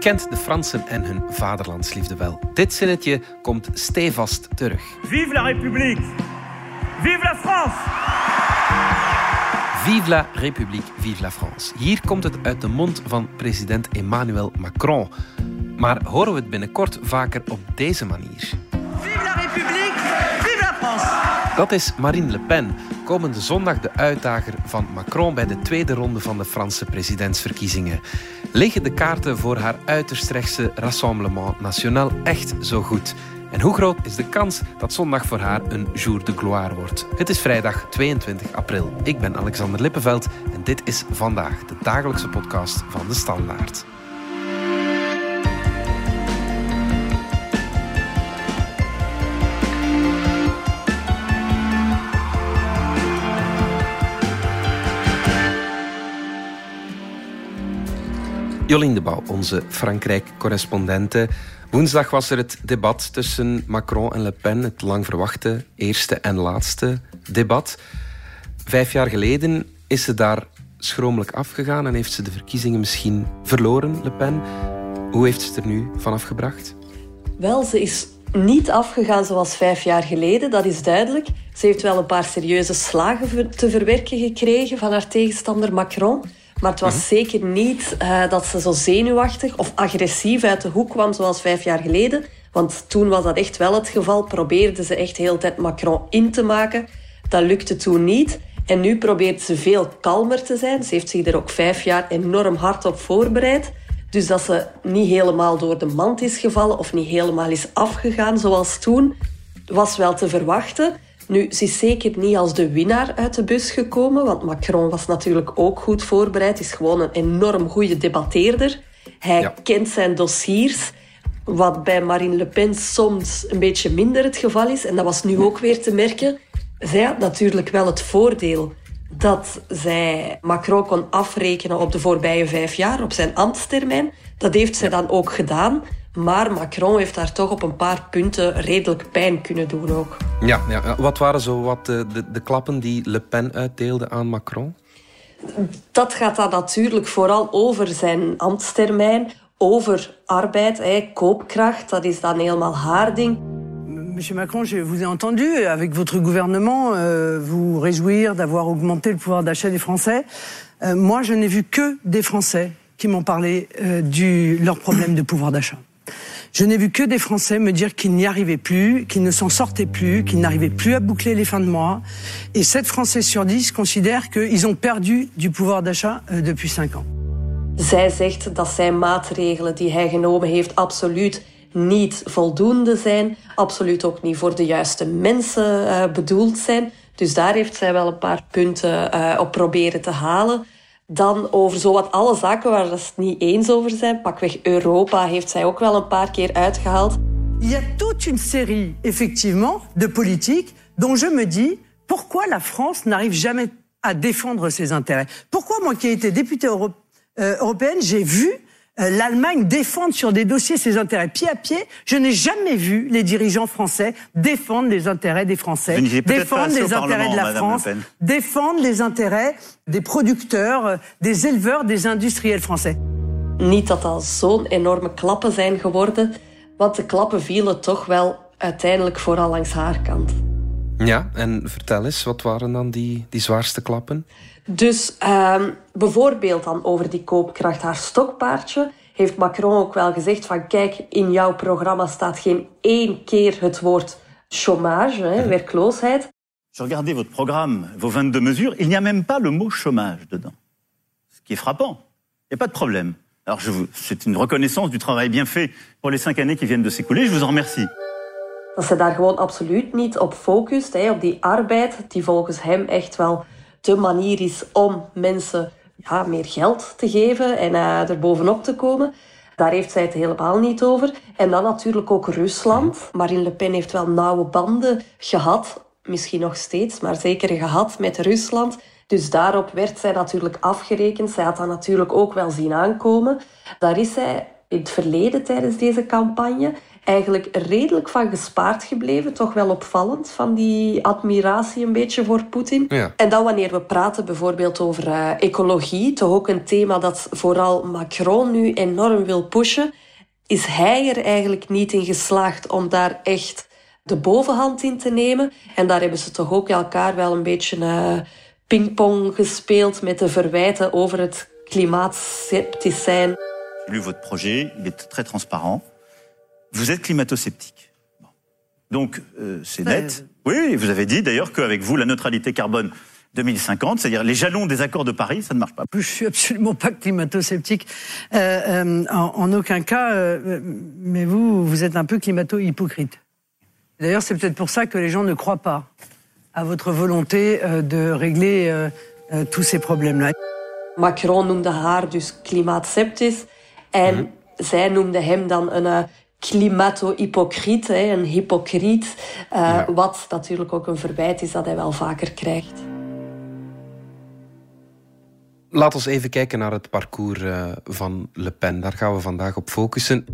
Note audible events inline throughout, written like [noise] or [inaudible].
kent de Fransen en hun vaderlandsliefde wel. Dit zinnetje komt stevast terug. Vive la République! Vive la France! Vive la République, vive la France. Hier komt het uit de mond van president Emmanuel Macron. Maar horen we het binnenkort vaker op deze manier? Vive la République, vive la France! Dat is Marine Le Pen, komende zondag de uitdager van Macron bij de tweede ronde van de Franse presidentsverkiezingen. Liggen de kaarten voor haar uiterst rechtse Rassemblement National echt zo goed? En hoe groot is de kans dat zondag voor haar een jour de gloire wordt? Het is vrijdag 22 april. Ik ben Alexander Lippenveld en dit is vandaag de dagelijkse podcast van de Standaard. Jolien de Bouw, onze Frankrijk-correspondente. Woensdag was er het debat tussen Macron en Le Pen, het lang verwachte eerste en laatste debat. Vijf jaar geleden is ze daar schromelijk afgegaan en heeft ze de verkiezingen misschien verloren, Le Pen. Hoe heeft ze het er nu van afgebracht? Wel, ze is niet afgegaan zoals vijf jaar geleden, dat is duidelijk. Ze heeft wel een paar serieuze slagen te verwerken gekregen van haar tegenstander Macron. Maar het was mhm. zeker niet uh, dat ze zo zenuwachtig of agressief uit de hoek kwam zoals vijf jaar geleden. Want toen was dat echt wel het geval. Probeerde ze echt de hele tijd Macron in te maken. Dat lukte toen niet. En nu probeert ze veel kalmer te zijn. Ze heeft zich er ook vijf jaar enorm hard op voorbereid. Dus dat ze niet helemaal door de mand is gevallen of niet helemaal is afgegaan zoals toen, was wel te verwachten. Nu, ze is zeker niet als de winnaar uit de bus gekomen, want Macron was natuurlijk ook goed voorbereid, is gewoon een enorm goede debatteerder. Hij kent zijn dossiers, wat bij Marine Le Pen soms een beetje minder het geval is. En dat was nu ook weer te merken. Zij had natuurlijk wel het voordeel dat zij Macron kon afrekenen op de voorbije vijf jaar, op zijn ambtstermijn. Dat heeft zij dan ook gedaan. Maar Macron heeft daar toch op een paar punten redelijk pijn kunnen doen ook. Ja, ja. wat waren zo wat de, de, de klappen die Le Pen uitdeelde aan Macron? Dat gaat dan natuurlijk vooral over zijn ambtstermijn, over arbeid, hè, koopkracht. Dat is dan helemaal haar ding. Monsieur Macron, je vous ai entendu, avec votre gouvernement, euh, vous réjouir d'avoir augmenté le pouvoir d'achat des Français. Euh, moi, je n'ai vu que des Français qui m'ont parlé euh, de leur problème de pouvoir d'achat. Je n'ai vu que des Français me dire qu'ils n'y arrivaient plus, qu'ils ne s'en sortaient plus, qu'ils n'arrivaient plus à boucler les fins de mois. Et 7 Français sur 10 considèrent qu'ils ont perdu du pouvoir d'achat euh, depuis 5 ans. Zij zegt dat zijn maatregelen die hij genomen heeft absoluut niet voldoende zijn, absoluut ook niet voor de juiste mensen uh, bedoeld zijn. Dus daar heeft zij wel een paar punten uh, op proberen te halen. Dan over zowat alle zaken waar ze niet eens over zijn. Pakweg Europa heeft zij ook wel een paar keer uitgehaald. Il y a toute une série, effectivement, de politiques dont je me dis pourquoi la France n'arrive jamais à défendre ses intérêts. Pourquoi moi qui ai été députée euh, européenne, j'ai vu l'Allemagne défendre sur des dossiers ses intérêts pied à pied. Je n'ai jamais vu les dirigeants français défendre les intérêts des Français, défendre les intérêts de la France, défendre les intérêts des producteurs, euh, des éleveurs, des industriels français. Niet dat dat zo'n enorme klappen zijn geworden, want de klappen vielen toch wel uiteindelijk vooral langs haar kant. Ja, en vertel eens, wat waren dan die, die zwaarste klappen? Dus um, bijvoorbeeld dan over die koopkracht, haar stokpaardje, heeft Macron ook wel gezegd van kijk, in jouw programma staat geen één keer het woord chômage, hè, werkloosheid. Je regardais votre programme, vos 22 mesures, il n'y a même pas le mot chômage dedans. Ce qui est frappant. Il n'y a pas de problème. Alors c'est une reconnaissance du travail bien fait pour les cinq années qui viennent de s'écouler. Je vous en remercie. Dat ze daar gewoon absoluut niet op focust, hè, op die arbeid, die volgens hem echt wel de manier is om mensen ja, meer geld te geven en uh, er bovenop te komen. Daar heeft zij het helemaal niet over. En dan natuurlijk ook Rusland. Marine Le Pen heeft wel nauwe banden gehad, misschien nog steeds, maar zeker gehad met Rusland. Dus daarop werd zij natuurlijk afgerekend. Zij had dat natuurlijk ook wel zien aankomen. Daar is zij in het verleden tijdens deze campagne eigenlijk redelijk van gespaard gebleven. Toch wel opvallend van die admiratie een beetje voor Poetin. Ja. En dan wanneer we praten bijvoorbeeld over uh, ecologie, toch ook een thema dat vooral Macron nu enorm wil pushen, is hij er eigenlijk niet in geslaagd om daar echt de bovenhand in te nemen. En daar hebben ze toch ook elkaar wel een beetje uh, pingpong gespeeld met de verwijten over het klimaatsceptisch zijn. Lu votre projet, il est très transparent. Vous êtes climato-sceptique. Bon. Donc, euh, c'est net. Oui, vous avez dit d'ailleurs qu'avec vous, la neutralité carbone 2050, c'est-à-dire les jalons des accords de Paris, ça ne marche pas. Je suis absolument pas climato-sceptique, euh, euh, en, en, aucun cas. Euh, mais vous, vous êtes un peu climato-hypocrite. D'ailleurs, c'est peut-être pour ça que les gens ne croient pas à votre volonté euh, de régler euh, tous ces problèmes-là. Macron noemde haar dus klimaatsceptisch en mm -hmm. zij noemde hem dan een uh, klimato-hypocriet, een hypocriet, uh, ja. wat natuurlijk ook een verwijt is dat hij wel vaker krijgt. Laat ons even kijken naar het parcours uh, van Le Pen. Daar gaan we vandaag op focussen.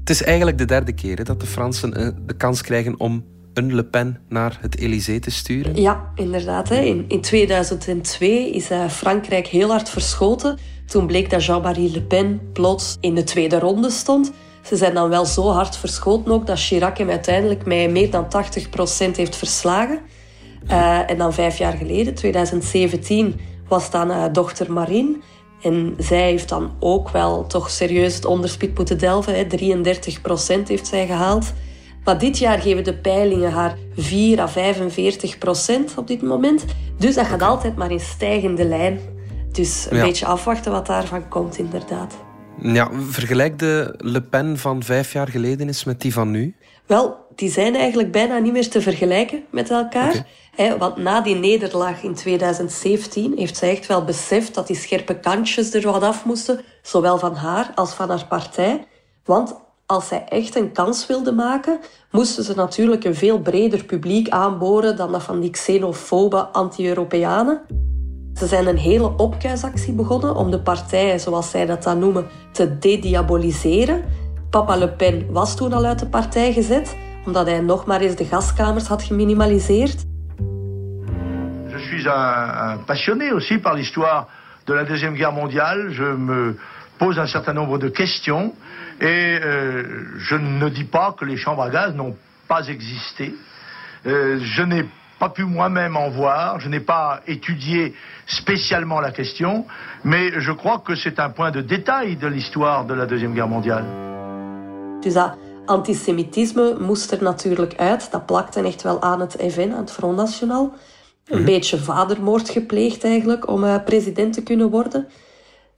Het is eigenlijk de derde keer dat de Fransen de kans krijgen om een Le Pen naar het Elysée te sturen? Ja, inderdaad. Hè. In, in 2002 is uh, Frankrijk heel hard verschoten. Toen bleek dat Jean-Marie Le Pen plots in de tweede ronde stond. Ze zijn dan wel zo hard verschoten ook dat Chirac hem uiteindelijk met meer dan 80% heeft verslagen. Uh, en dan vijf jaar geleden, 2017, was dan uh, dochter Marine. En zij heeft dan ook wel toch serieus het onderspit moeten delven. Hè. 33% heeft zij gehaald. Maar dit jaar geven de peilingen haar 4 à 45 procent op dit moment. Dus dat gaat altijd maar in stijgende lijn. Dus een ja. beetje afwachten wat daarvan komt, inderdaad. Ja, vergelijk de Le Pen van vijf jaar geleden eens met die van nu? Wel, die zijn eigenlijk bijna niet meer te vergelijken met elkaar. Okay. want na die nederlaag in 2017 heeft zij echt wel beseft dat die scherpe kantjes er wat af moesten. Zowel van haar als van haar partij. Want als zij echt een kans wilden maken, moesten ze natuurlijk een veel breder publiek aanboren dan dat van die xenofobe anti-Europeanen. Ze zijn een hele opkuisactie begonnen om de partij, zoals zij dat dan noemen, te dediaboliseren. Papa Le Pen was toen al uit de partij gezet, omdat hij nog maar eens de gaskamers had geminimaliseerd. Je suis un, un passionné aussi par l'histoire de la Deuxième Guerre mondiale. Je me pose un certain nombre de questions. Et euh, je ne dis pas que les chambres à gaz n'ont pas existé. Euh, je n'ai pas pu moi-même en voir, je n'ai pas étudié spécialement la question, mais je crois que c'est un point de détail de l'histoire de la Deuxième Guerre mondiale. Dus dat antisemitisme moest er natuurlijk uit. Dat plakte echt wel aan het FN, aan het Front National. Een mm -hmm. beetje vadermoord gepleegd eigenlijk om uh, president te kunnen worden.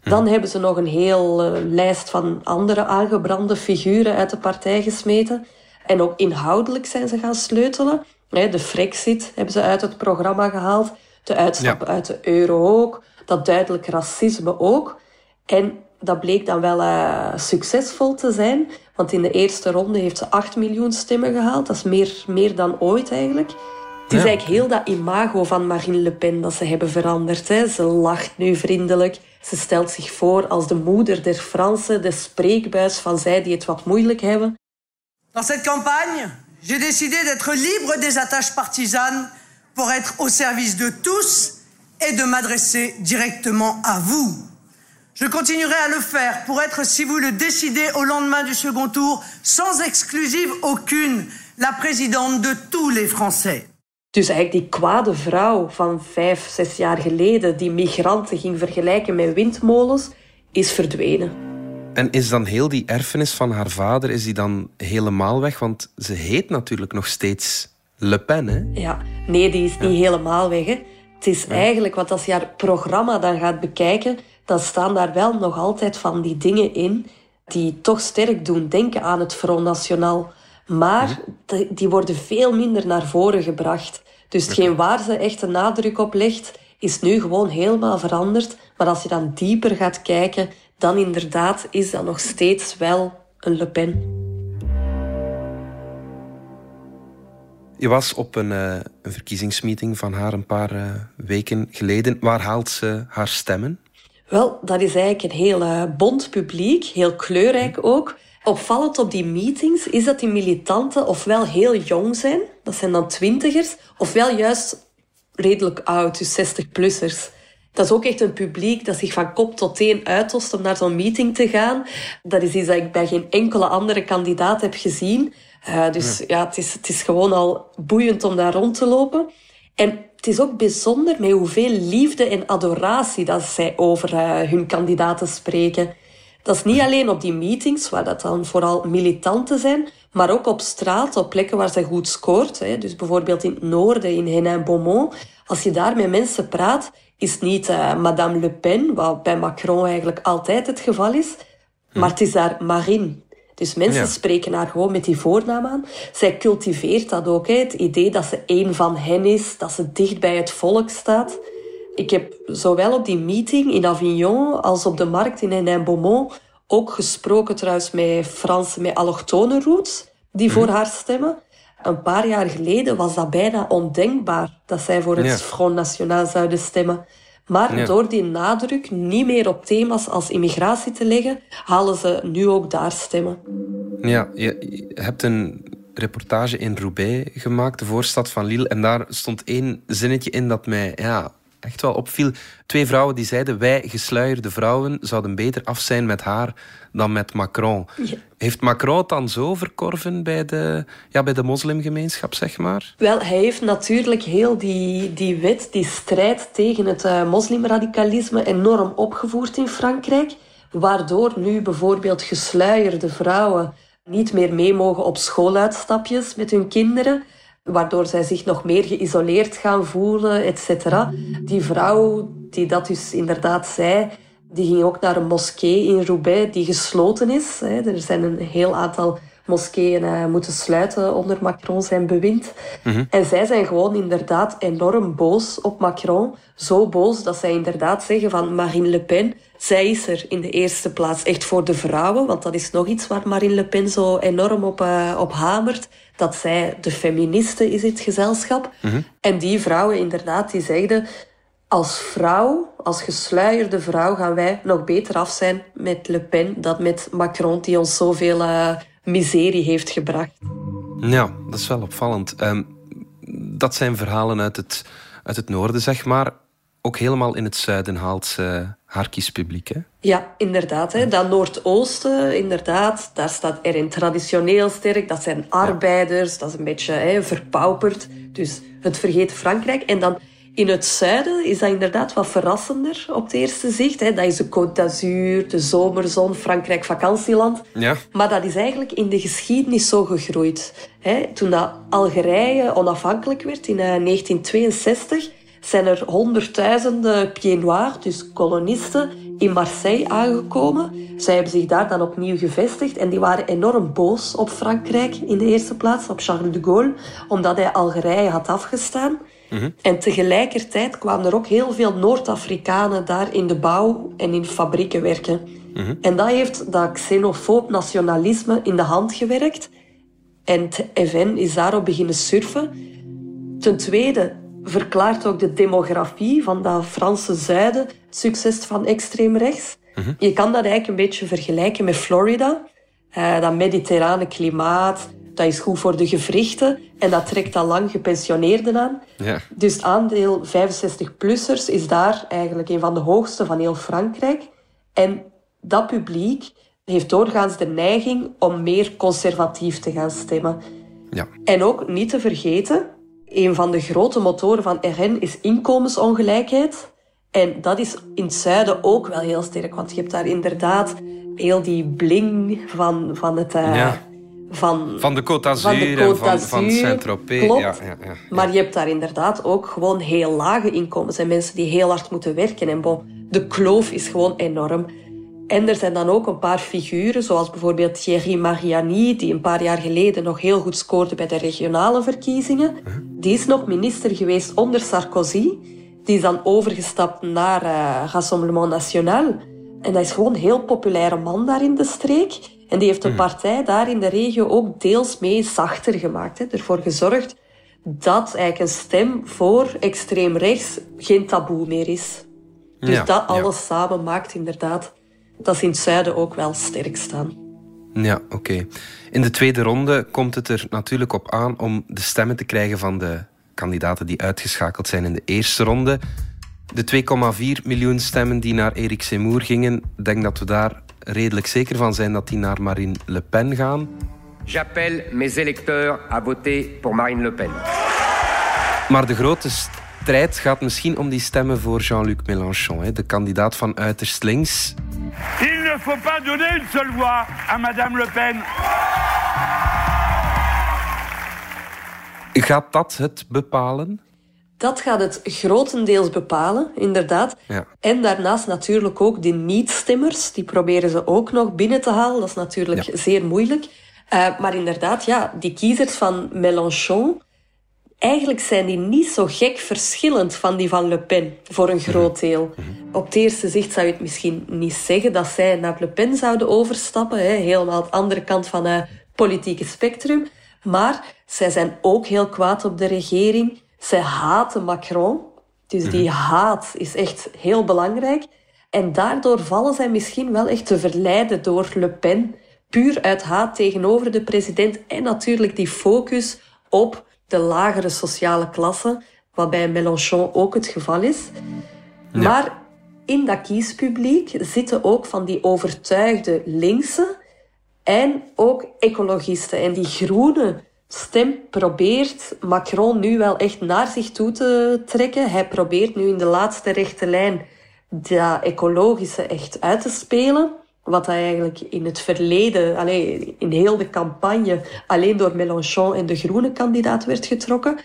Dan hebben ze nog een heel uh, lijst van andere aangebrande figuren uit de partij gesmeten. En ook inhoudelijk zijn ze gaan sleutelen. De Frexit hebben ze uit het programma gehaald. De uitstap ja. uit de euro ook. Dat duidelijk racisme ook. En dat bleek dan wel uh, succesvol te zijn. Want in de eerste ronde heeft ze 8 miljoen stemmen gehaald. Dat is meer, meer dan ooit eigenlijk. Het is ja. eigenlijk heel dat imago van Marine Le Pen dat ze hebben veranderd. Hè. Ze lacht nu vriendelijk. Ze stelt zich voor als de moeder der Fransen, de spreekbuis van zij die het wat moeilijk hebben. Dans cette campagne, j'ai décidé d'être libre des attaches partisanes pour être au service de tous et de m'adresser directement à vous. Je continuerai à le faire pour être, si vous le décidez au lendemain du second tour, sans exclusive aucune, la présidente de tous les Français. Dus eigenlijk die kwade vrouw van vijf, zes jaar geleden... die migranten ging vergelijken met windmolens, is verdwenen. En is dan heel die erfenis van haar vader is die dan helemaal weg? Want ze heet natuurlijk nog steeds Le Pen, hè? Ja, nee, die is niet helemaal weg. Hè. Het is ja. eigenlijk, want als je haar programma dan gaat bekijken... dan staan daar wel nog altijd van die dingen in... die toch sterk doen denken aan het Front National... Maar die worden veel minder naar voren gebracht. Dus hetgeen waar ze echt een nadruk op legt, is nu gewoon helemaal veranderd. Maar als je dan dieper gaat kijken, dan inderdaad is dat nog steeds wel een Le Pen. Je was op een, uh, een verkiezingsmeeting van haar een paar uh, weken geleden. Waar haalt ze haar stemmen? Wel, dat is eigenlijk een heel uh, bont publiek, heel kleurrijk ook. Opvallend op die meetings is dat die militanten ofwel heel jong zijn, dat zijn dan twintigers, ofwel juist redelijk oud, dus 60-plussers. Dat is ook echt een publiek dat zich van kop tot teen uitost om naar zo'n meeting te gaan. Dat is iets dat ik bij geen enkele andere kandidaat heb gezien. Uh, dus ja, het, is, het is gewoon al boeiend om daar rond te lopen. En het is ook bijzonder met hoeveel liefde en adoratie dat zij over uh, hun kandidaten spreken. Dat is niet alleen op die meetings, waar dat dan vooral militanten zijn, maar ook op straat, op plekken waar ze goed scoort. Hè. Dus bijvoorbeeld in het noorden, in Hénin-Beaumont. Als je daar met mensen praat, is niet uh, Madame Le Pen, wat bij Macron eigenlijk altijd het geval is, maar het is daar Marine. Dus mensen spreken haar gewoon met die voornaam aan. Zij cultiveert dat ook, hè. het idee dat ze één van hen is, dat ze dicht bij het volk staat. Ik heb zowel op die meeting in Avignon als op de markt in Hénin-Beaumont ook gesproken trouwens met Fransen met allochtone roots die voor mhm. haar stemmen. Een paar jaar geleden was dat bijna ondenkbaar dat zij voor het Front National zouden stemmen. Maar door die nadruk niet meer op thema's als immigratie te leggen, halen ze nu ook daar stemmen. Ja, je, hebt een reportage in Roubaix gemaakt, de voorstad van Lille. En daar stond één zinnetje in dat mij ja, echt wel opviel. Twee vrouwen die zeiden: Wij gesluierde vrouwen zouden beter af zijn met haar dan met Macron. Heeft Macron het dan zo verkorven bij de, ja, bij de moslimgemeenschap, zeg maar? Wel, hij heeft natuurlijk heel die, die wet, die strijd tegen het uh, moslimradicalisme enorm opgevoerd in Frankrijk. Waardoor nu bijvoorbeeld gesluierde vrouwen niet meer mee mogen op schooluitstapjes met hun kinderen waardoor zij zich nog meer geïsoleerd gaan voelen, et cetera. Die vrouw die dat dus inderdaad zei, die ging ook naar een moskee in Roubaix die gesloten is. Er zijn een heel aantal moskeeën eh, moeten sluiten onder Macron zijn bewind. Mhm. En zij zijn gewoon inderdaad enorm boos op Macron. Zo boos dat zij inderdaad zeggen van Marine Le Pen, zij is er in de eerste plaats echt voor de vrouwen, want dat is nog iets waar Marine Le Pen zo enorm op, uh, op hamert dat zij de feministe is in het gezelschap. Mhm. En die vrouwen inderdaad, die zeiden... Als vrouw, als gesluierde vrouw, gaan wij nog beter af zijn met Le Pen dan met Macron, die ons zoveel uh, miserie heeft gebracht. Ja, dat is wel opvallend. Um, dat zijn verhalen uit het, uit het noorden, zeg maar ook helemaal in het zuiden haalt ze haar kiespubliek. Hè? Ja, inderdaad. Hè. Dat Noordoosten, inderdaad, daar staat erin traditioneel sterk. Dat zijn arbeiders, dat is een beetje hè, verpauperd. Dus het vergeten Frankrijk. En dan in het zuiden is dat inderdaad wat verrassender op het eerste zicht. Hè. Dat is de Côte d'Azur, de zomerzon, Frankrijk vakantieland. Ja. Maar dat is eigenlijk in de geschiedenis zo gegroeid. Hè. Toen dat Algerije onafhankelijk werd in 1962 eh, zijn er honderdduizenden pieds noirs, dus kolonisten, in Marseille aangekomen. Zij hebben zich daar dan opnieuw gevestigd en die waren enorm boos op Frankrijk in de eerste plaats, op Charles de Gaulle, omdat hij Algerije had afgestaan. Mhm. En tegelijkertijd kwamen er ook heel veel Noord-Afrikanen daar in de bouw en in fabrieken werken. Mhm. En dat heeft dat xenofoob nationalisme in de hand gewerkt. En het FN is daarop beginnen surfen. Ten tweede, verklaart ook de demografie van dat Franse zuiden succes van extreem rechts. Mhm. Je kan dat eigenlijk een beetje vergelijken met Florida. Uh, dat mediterrane klimaat, dat is goed voor de gewrichten en dat trekt al lang gepensioneerden aan. Ja. Dus het aandeel 65-plussers is daar eigenlijk een van de hoogste van heel Frankrijk. En dat publiek heeft doorgaans de neiging om meer conservatief te gaan stemmen. Ja. En ook niet te vergeten, een van de grote motoren van RN is inkomensongelijkheid. En dat is in het zuiden ook wel heel sterk, want je hebt daar inderdaad heel die bling van, van het... Uh, van, van de Côte d'Azur en van, van Saint-Tropez. Ja, ja, ja, Maar je hebt daar inderdaad ook gewoon heel lage inkomens en mensen die heel hard moeten werken. En bon, de kloof is gewoon enorm. En er zijn dan ook een paar figuren, zoals bijvoorbeeld Thierry Mariani, die een paar jaar geleden nog heel goed scoorde bij de regionale verkiezingen. Die is nog minister geweest onder Sarkozy. Die is dan overgestapt naar uh, Rassemblement National. En dat is gewoon een heel populaire man daar in de streek. En die heeft de partij daar in de regio ook deels mee zachter gemaakt. Hè. Ervoor gezorgd dat eigenlijk een stem voor extreem rechts geen taboe meer is. Dus dat alles samen maakt inderdaad dat ze in het zuiden ook wel sterk staan. Ja, oké. In de tweede ronde komt het er natuurlijk op aan om de stemmen te krijgen van de kandidaten die uitgeschakeld zijn in de eerste ronde. De 2,4 miljoen stemmen die naar Erik Zemmour gingen, denk dat we daar redelijk zeker van zijn dat die naar Marine Le Pen gaan. J'appelle mes électeurs à voter pour Marine Le Pen. Maar de grote strijd gaat misschien om die stemmen voor Jean-Luc Mélenchon, de kandidaat van uiterst links. Il ne faut pas donner une seule voix à Madame Le Pen. Gaat dat het bepalen? Dat gaat het grotendeels bepalen, inderdaad. Ja. En daarnaast natuurlijk ook de niet-stemmers. Die proberen ze ook nog binnen te halen. Dat is natuurlijk Ja. zeer moeilijk. Uh, maar inderdaad, ja, die kiezers van Mélenchon... Eigenlijk zijn die niet zo gek verschillend van die van Le Pen, voor een groot deel. Op het eerste zicht zou je het misschien niet zeggen dat zij naar Le Pen zouden overstappen. Hè, helemaal aan de andere kant van het politieke spectrum. Maar zij zijn ook heel kwaad op de regering. Zij haten Macron. Dus die haat is echt heel belangrijk. En daardoor vallen zij misschien wel echt te verleiden door Le Pen. Puur uit haat tegenover de president. En natuurlijk die focus op de lagere sociale klasse. Wat bij Mélenchon ook het geval is. Maar in dat kiespubliek zitten ook van die overtuigde linkse en ook ecologisten. En die groene stem probeert Macron nu wel echt naar zich toe te trekken. Hij probeert nu in de laatste rechte lijn dat ecologische echt uit te spelen. Wat hij eigenlijk in het verleden, allee, in heel de campagne, alleen door Mélenchon en de groene kandidaat werd getrokken.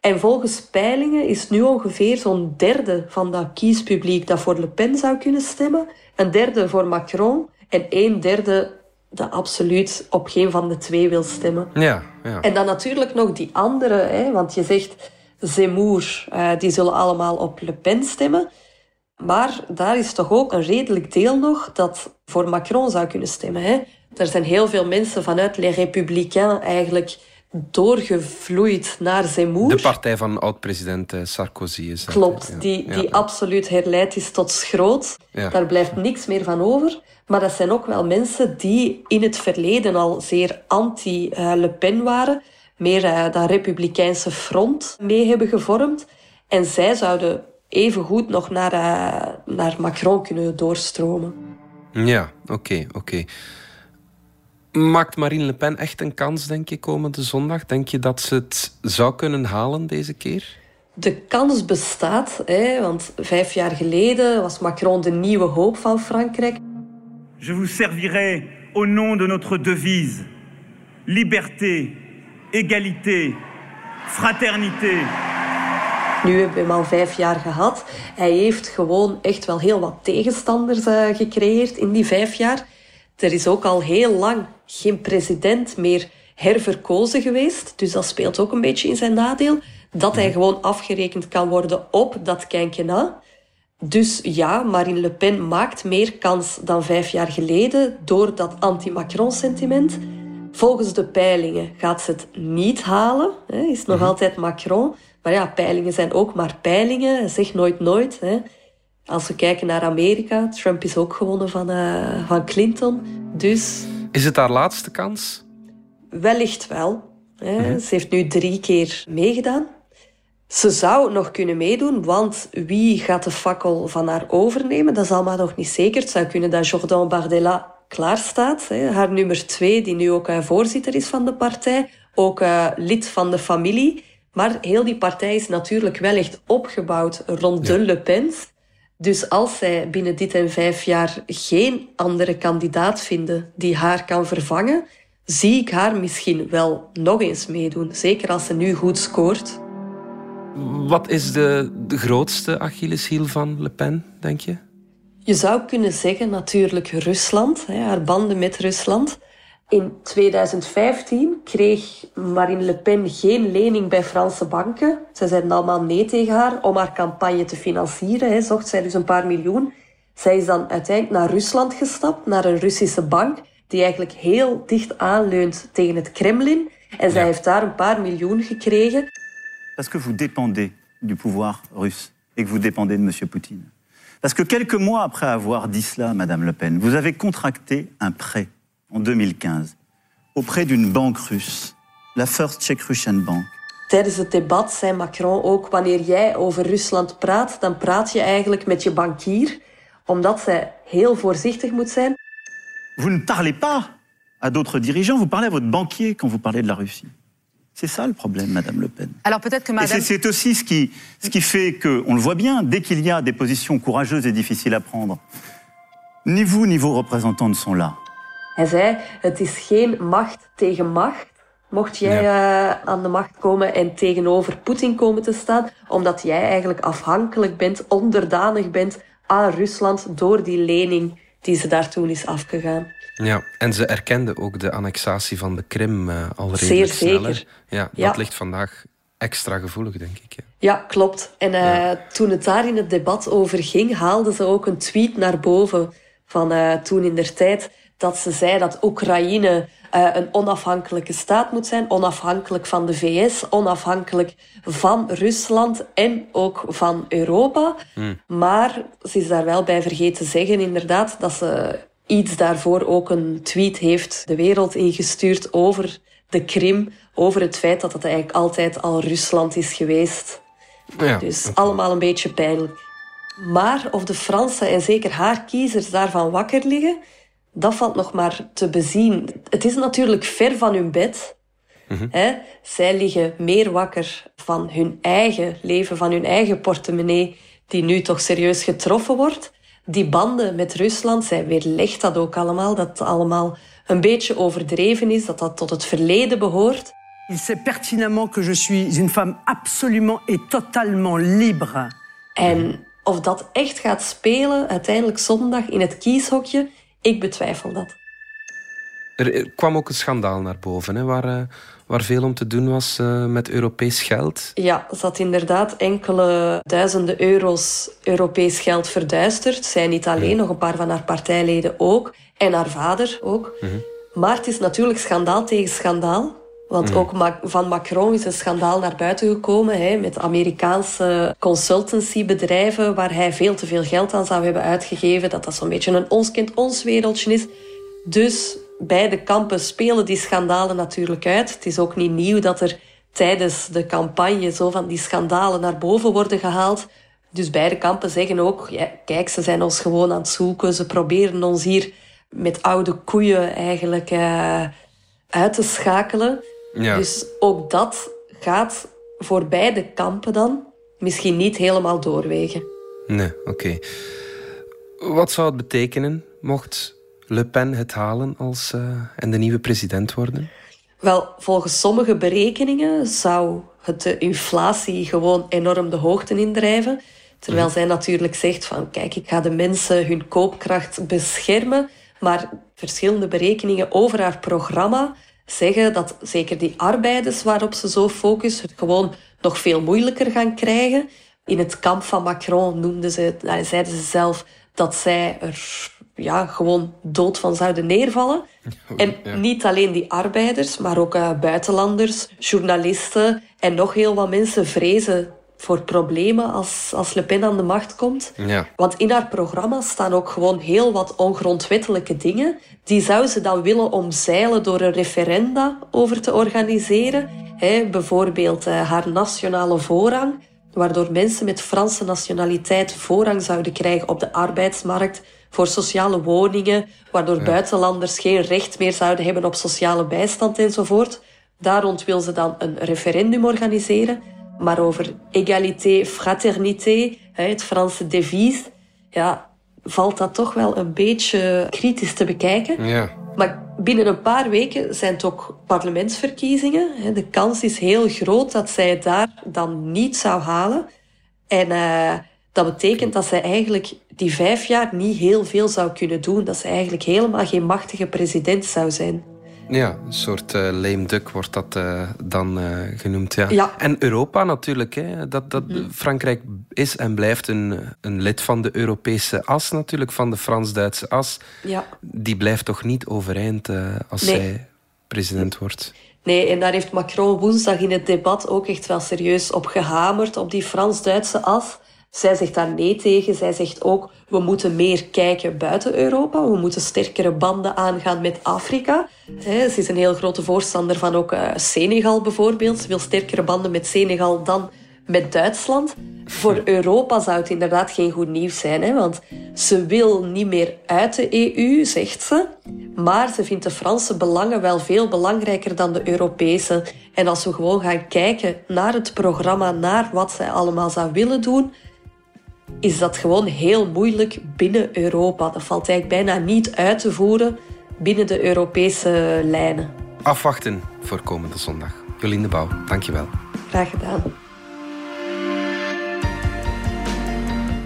En volgens peilingen is nu ongeveer zo'n derde van dat kiespubliek dat voor Le Pen zou kunnen stemmen, een derde voor Macron en een derde dat absoluut op geen van de twee wil stemmen. Ja, ja. En dan natuurlijk nog die andere, hè, want je zegt Zemmour, uh, die zullen allemaal op Le Pen stemmen. Maar daar is toch ook een redelijk deel nog dat voor Macron zou kunnen stemmen. Hè? Er zijn heel veel mensen vanuit Les Républicains eigenlijk doorgevloeid naar Zemmour. De partij van oud-president eh, Sarkozy is dat, Klopt, ja. die, die Ja. absoluut herleid is tot schroot. Ja. Daar blijft niks meer van over. Maar dat zijn ook wel mensen die in het verleden al zeer anti-Le Pen waren. Meer uh, dat republikeinse front mee hebben gevormd. En zij zouden evengoed nog naar, uh, naar Macron kunnen doorstromen. Ja, oké, oké. Maakt Marine Le Pen echt een kans, denk je, komende zondag? Denk je dat ze het zou kunnen halen deze keer? De kans bestaat, hè, want vijf jaar geleden was Macron de nieuwe hoop van Frankrijk. Je vous servirai au nom de notre devise liberté, égalité, fraternité. Nu hebben we hem al vijf jaar gehad. Hij heeft gewoon echt wel heel wat tegenstanders uh, gecreëerd in die vijf jaar. Er is ook al heel lang geen president meer herverkozen geweest. Dus dat speelt ook een beetje in zijn nadeel. Dat hij gewoon afgerekend kan worden op dat quinquennat. Dus ja, Marine Le Pen maakt meer kans dan vijf jaar geleden door dat anti-Macron-sentiment. Volgens de peilingen gaat ze het niet halen. Hè, is nog altijd Macron. Maar ja, peilingen zijn ook maar peilingen. Zeg nooit nooit. Hè. Als we kijken naar Amerika, Trump is ook gewonnen van, uh, van Clinton. Dus... Is het haar laatste kans? Wellicht wel. Hè. Mm -hmm. Ze heeft nu drie keer meegedaan. Ze zou nog kunnen meedoen, want wie gaat de fakkel van haar overnemen? Dat is allemaal nog niet zeker. Het zou kunnen dat Jordan Bardella klaar staat. Hè. Haar nummer twee, die nu ook uh, voorzitter is van de partij. Ook uh, lid van de familie. Maar heel die partij is natuurlijk wel echt opgebouwd rond ja. de Le Pen's. Dus als zij binnen dit en vijf jaar geen andere kandidaat vinden die haar kan vervangen, zie ik haar misschien wel nog eens meedoen. Zeker als ze nu goed scoort. Wat is de, de grootste Achilleshiel van Le Pen, denk je? Je zou kunnen zeggen natuurlijk Rusland, hè, haar banden met Rusland. In 2015 kreeg Marine Le Pen geen lening bij Franse banken. Ze zeiden allemaal nee tegen haar om haar campagne te financieren. Hè, zocht zij dus een paar miljoen. Zij is dan uiteindelijk naar Rusland gestapt, naar een Russische bank, die eigenlijk heel dicht aanleunt tegen het Kremlin. En zij heeft daar een paar miljoen gekregen. Parce que vous dépendez du pouvoir russe et que vous dépendez de M. Poutine. Parce que quelques mois après avoir dit cela, Madame Le Pen, vous avez contracté un prêt en 2015 auprès d'une banque russe, la First Czech Russian Bank. Tijdens het debat zei Macron ook: wanneer jij over Rusland praat, dan praat je eigenlijk met je bankier, omdat zij heel voorzichtig moet zijn. Vous ne parlez pas à d'autres dirigeants, vous parlez à votre banquier quand vous parlez de la Russie. C'est ça le problème, Madame Le Pen. Alors peut-être que Madame... C'est aussi ce qui, ce qui fait que, on le voit bien, dès qu'il y a des positions courageuses et difficiles à prendre, ni vous ni vos représentants ne sont là. Hij zei, het is geen macht tegen macht. Mocht jij ja. uh, aan de macht komen en tegenover Poetin komen te staan, omdat jij eigenlijk afhankelijk bent, onderdanig bent aan Rusland door die lening die ze daar toen is afgegaan. Ja, en ze erkende ook de annexatie van de Krim uh, al redelijk Zeer sneller. Zeker. Ja, dat Ja. ligt vandaag extra gevoelig, denk ik. Ja. Ja, klopt. En uh, toen het daar in het debat over ging, haalde ze ook een tweet naar boven van uh, toen in der tijd dat ze zei dat Oekraïne uh, een onafhankelijke staat moet zijn, onafhankelijk van de VS, onafhankelijk van Rusland en ook van Europa. Hmm. Maar ze is daar wel bij vergeten zeggen, inderdaad, dat ze iets daarvoor ook een tweet heeft de wereld ingestuurd over de Krim, over het feit dat het eigenlijk altijd al Rusland is geweest. Ja, Dus allemaal een beetje pijnlijk. Maar of de Fransen en zeker haar kiezers daarvan wakker liggen, dat valt nog maar te bezien. Het is natuurlijk ver van hun bed. Hè? Zij liggen meer wakker van hun eigen leven, van hun eigen portemonnee, die nu toch serieus getroffen wordt. Die banden met Rusland, zij weerlegt dat ook allemaal, dat het allemaal een beetje overdreven is, dat dat tot het verleden behoort. Il sait pertinemment que je suis une femme absolument et totalement libre. En of dat echt gaat spelen, uiteindelijk zondag in het kieshokje, ik betwijfel dat. Er er kwam ook een schandaal naar boven, hè, waar, eh, waar veel om te doen was eh, met Europees geld. Ja, er zat inderdaad enkele duizenden euro's Europees geld verduisterd. Zij niet alleen, nog een paar van haar partijleden ook. En haar vader ook. Maar het is natuurlijk schandaal tegen schandaal. Want ook Ma- van Macron is een schandaal naar buiten gekomen hè, met Amerikaanse consultancybedrijven waar hij veel te veel geld aan zou hebben uitgegeven. Dat dat zo'n beetje een ons kent ons wereldje is. Dus beide kampen spelen die schandalen natuurlijk uit. Het is ook niet nieuw dat er tijdens de campagne zo van die schandalen naar boven worden gehaald. Dus beide kampen zeggen ook, ja, kijk, ze zijn ons gewoon aan het zoeken. Ze proberen ons hier met oude koeien eigenlijk eh, uit te schakelen. Ja. Dus ook dat gaat voor beide kampen dan misschien niet helemaal doorwegen. Nee, oké. Wat zou het betekenen mocht Le Pen het halen als, eh, en de nieuwe president worden? Wel, volgens sommige berekeningen zou het de inflatie gewoon enorm de hoogte indrijven. Terwijl zij natuurlijk zegt van kijk, ik ga de mensen hun koopkracht beschermen. Maar verschillende berekeningen over haar programma zeggen dat zeker die arbeiders waarop ze zo focust het gewoon nog veel moeilijker gaan krijgen. In het kamp van Macron noemden ze, nou, zeiden ze zelf dat zij er ja, gewoon dood van zouden neervallen. [laughs] En ja. niet alleen die arbeiders, maar ook eh, buitenlanders, journalisten en nog heel wat mensen vrezen voor problemen als, als Le Pen aan de macht komt. Ja. Want in haar programma staan ook gewoon heel wat ongrondwettelijke dingen. Die zou ze dan willen omzeilen door een referenda over te organiseren. Bijvoorbeeld eh, haar nationale voorrang, waardoor mensen met Franse nationaliteit voorrang zouden krijgen op de arbeidsmarkt voor sociale woningen, waardoor buitenlanders geen recht meer zouden hebben op sociale bijstand enzovoort. Daar rond wil ze dan een referendum organiseren. Maar over égalité, fraternité, het Franse devies, ja, valt dat toch wel een beetje kritisch te bekijken. Ja. Maar binnen een paar weken zijn het ook parlementsverkiezingen. De kans is heel groot dat zij het daar dan niet zou halen. En eh, dat betekent dat zij eigenlijk die vijf jaar niet heel veel zou kunnen doen. Dat ze eigenlijk helemaal geen machtige president zou zijn. Ja, een soort eh, lame duck wordt dat eh, dan eh, genoemd. Ja. Ja. En Europa natuurlijk. Hè. Dat, dat, Frankrijk is en blijft een, een lid van de Europese as natuurlijk, van de Frans-Duitse as. Ja. Die blijft toch niet overeind als Nee. zij president wordt. Nee, en daar heeft Macron woensdag in het debat ook echt wel serieus op gehamerd, op die Frans-Duitse as. Zij zegt daar nee tegen. Zij zegt ook, we moeten meer kijken buiten Europa. We moeten sterkere banden aangaan met Afrika. Ze is een heel grote voorstander van ook eh, Senegal bijvoorbeeld. Ze wil sterkere banden met Senegal dan met Duitsland. Voor Europa zou het inderdaad geen goed nieuws zijn, hè? want ze wil niet meer uit de EU, zegt ze. Maar ze vindt de Franse belangen wel veel belangrijker dan de Europese. En als we gewoon gaan kijken naar het programma, naar wat zij allemaal zou willen doen, is dat gewoon heel moeilijk binnen Europa. Dat valt eigenlijk bijna niet uit te voeren binnen de Europese lijnen. Afwachten voor komende zondag. Jolien Bouw, dankjewel. Graag gedaan.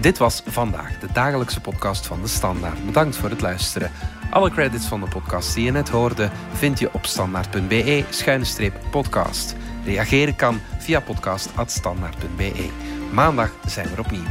Dit was vandaag de dagelijkse podcast van de Standaard. Bedankt voor het luisteren. Alle credits van de podcast die je net hoorde vind je op standaard.be-podcast. Reageren kan via podcast.standaard.be. Maandag zijn we opnieuw.